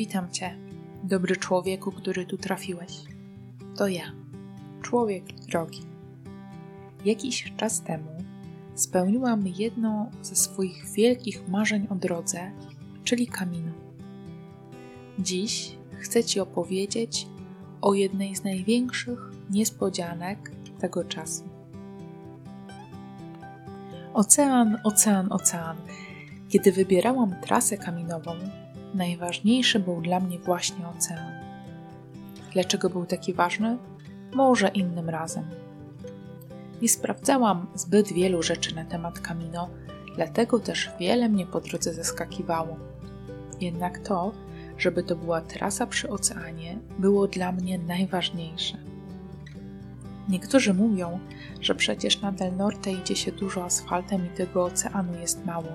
Witam Cię, dobry człowieku, który tu trafiłeś. To ja, człowiek drogi. Jakiś czas temu spełniłam jedno ze swoich wielkich marzeń o drodze, czyli Camino. Dziś chcę Ci opowiedzieć o jednej z największych niespodzianek tego czasu. Ocean, ocean, ocean. Kiedy wybierałam trasę kaminową, najważniejszy był dla mnie właśnie ocean. Dlaczego był taki ważny? Może innym razem. Nie sprawdzałam zbyt wielu rzeczy na temat Camino, dlatego też wiele mnie po drodze zaskakiwało. Jednak to, żeby to była trasa przy oceanie, było dla mnie najważniejsze. Niektórzy mówią, że przecież na Del Norte idzie się dużo asfaltem i tego oceanu jest mało.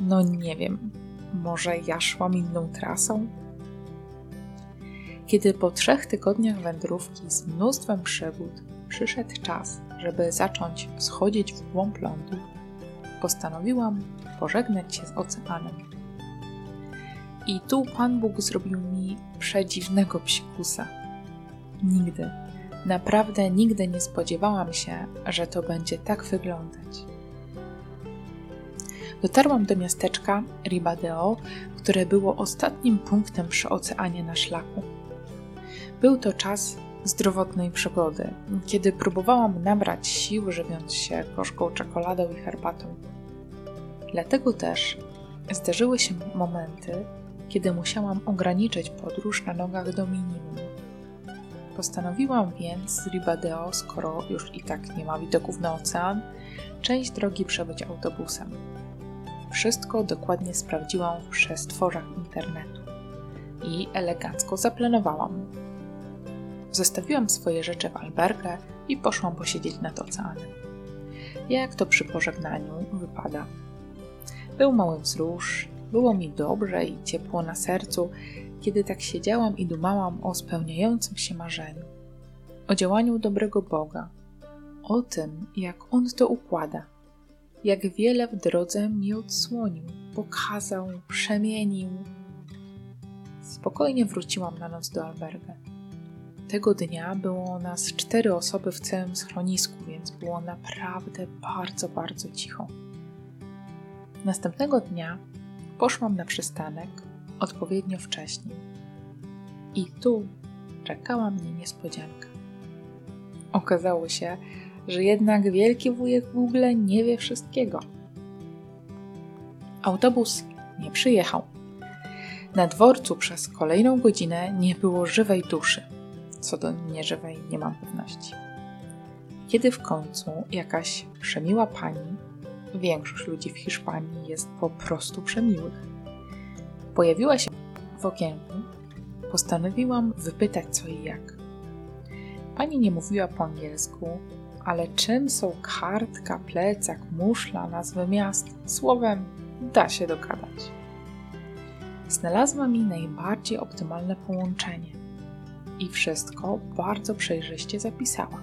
No nie wiem, może ja szłam inną trasą? Kiedy po trzech tygodniach wędrówki z mnóstwem przygód przyszedł czas, żeby zacząć schodzić w głąb lądu, postanowiłam pożegnać się z oceanem. I tu Pan Bóg zrobił mi przedziwnego psikusa. Nigdy, naprawdę nigdy nie spodziewałam się, że to będzie tak wyglądać. Dotarłam do miasteczka Ribadeo, które było ostatnim punktem przy oceanie na szlaku. Był to czas zdrowotnej przygody, kiedy próbowałam nabrać sił, żywiąc się gorzką czekoladą i herbatą. Dlatego też zdarzyły się momenty, kiedy musiałam ograniczyć podróż na nogach do minimum. Postanowiłam więc z Ribadeo, skoro już i tak nie ma widoków na ocean, część drogi przebyć autobusem. Wszystko dokładnie sprawdziłam w przestworzach internetu i elegancko zaplanowałam. Zostawiłam swoje rzeczy w albergę i poszłam posiedzieć nad oceanem. Jak to przy pożegnaniu wypada. Był mały wzrusz, było mi dobrze i ciepło na sercu, kiedy tak siedziałam i dumałam o spełniającym się marzeniu, o działaniu dobrego Boga, o tym, jak On to układa jak wiele w drodze mi odsłonił, pokazał, przemienił. Spokojnie wróciłam na noc do albergę. Tego dnia było nas cztery osoby w całym schronisku, więc było naprawdę bardzo, bardzo cicho. Następnego dnia poszłam na przystanek odpowiednio wcześniej. I tu czekała mnie niespodzianka. Okazało się, że jednak wielki wujek Google nie wie wszystkiego. Autobus nie przyjechał. Na dworcu przez kolejną godzinę nie było żywej duszy. Co do nieżywej nie mam pewności. Kiedy w końcu jakaś przemiła pani, większość ludzi w Hiszpanii jest po prostu przemiłych, pojawiła się w okienku, postanowiłam wypytać co i jak. Pani nie mówiła po angielsku, ale czym są kartka, plecak, muszla, nazwy miast? Słowem, da się dogadać. Znalazła mi najbardziej optymalne połączenie i wszystko bardzo przejrzyście zapisała.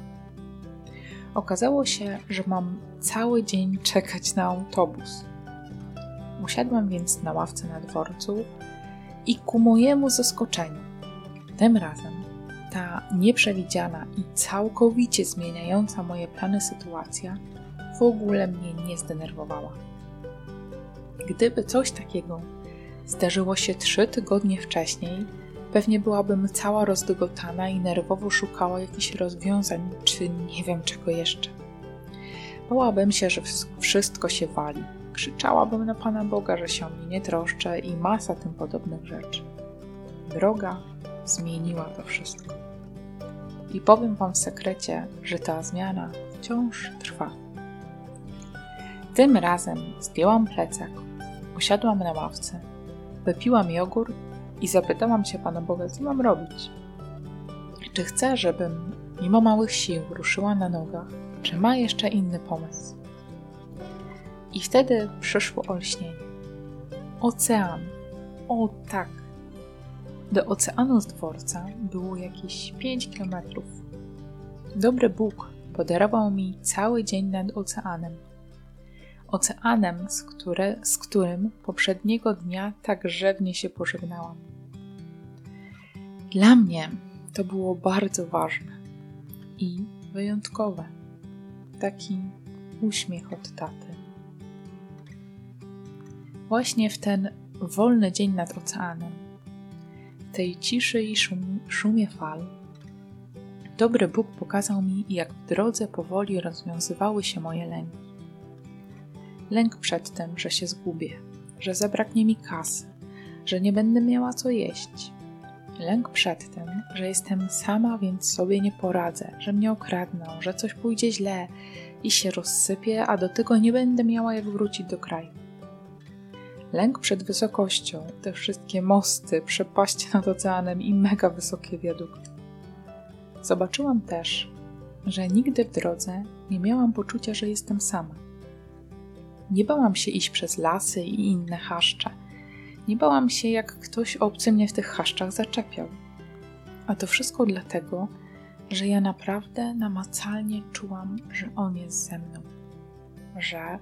Okazało się, że mam cały dzień czekać na autobus. Usiadłam więc na ławce na dworcu i ku mojemu zaskoczeniu, tym razem ta nieprzewidziana i całkowicie zmieniająca moje plany sytuacja w ogóle mnie nie zdenerwowała. Gdyby coś takiego zdarzyło się trzy tygodnie wcześniej, pewnie byłabym cała rozdygotana i nerwowo szukała jakichś rozwiązań, czy nie wiem czego jeszcze. Bałabym się, że wszystko się wali. Krzyczałabym na Pana Boga, że się o mnie nie troszczy i masa tym podobnych rzeczy. Droga zmieniła to wszystko. I powiem Wam w sekrecie, że ta zmiana wciąż trwa. Tym razem zdjęłam plecak, usiadłam na ławce, wypiłam jogurt i zapytałam się Pana Boga, co mam robić. Czy chcę, żebym mimo małych sił ruszyła na nogach, czy ma jeszcze inny pomysł? I wtedy przyszło olśnienie. Ocean. O tak, do oceanu z dworca było jakieś 5 kilometrów. Dobry Bóg podarował mi cały dzień nad oceanem. Oceanem, z, które, z którym poprzedniego dnia tak rzewnie się pożegnałam. Dla mnie to było bardzo ważne i wyjątkowe. Taki uśmiech od taty. Właśnie w ten wolny dzień nad oceanem, tej ciszy i szum, szumie fal, dobry Bóg pokazał mi, jak w drodze powoli rozwiązywały się moje lęki. Lęk przed tym, że się zgubię, że zabraknie mi kasy, że nie będę miała co jeść. Lęk przed tym, że jestem sama, więc sobie nie poradzę, że mnie okradną, że coś pójdzie źle i się rozsypie, a do tego nie będę miała jak wrócić do kraju. Lęk przed wysokością, te wszystkie mosty, przepaście nad oceanem i mega wysokie wiadukty. Zobaczyłam też, że nigdy w drodze nie miałam poczucia, że jestem sama. Nie bałam się iść przez lasy i inne chaszcze. Nie bałam się, jak ktoś obcy mnie w tych chaszczach zaczepiał. A to wszystko dlatego, że ja naprawdę namacalnie czułam, że on jest ze mną, że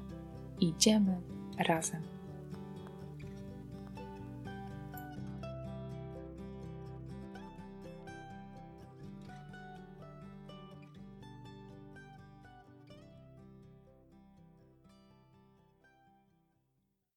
idziemy razem.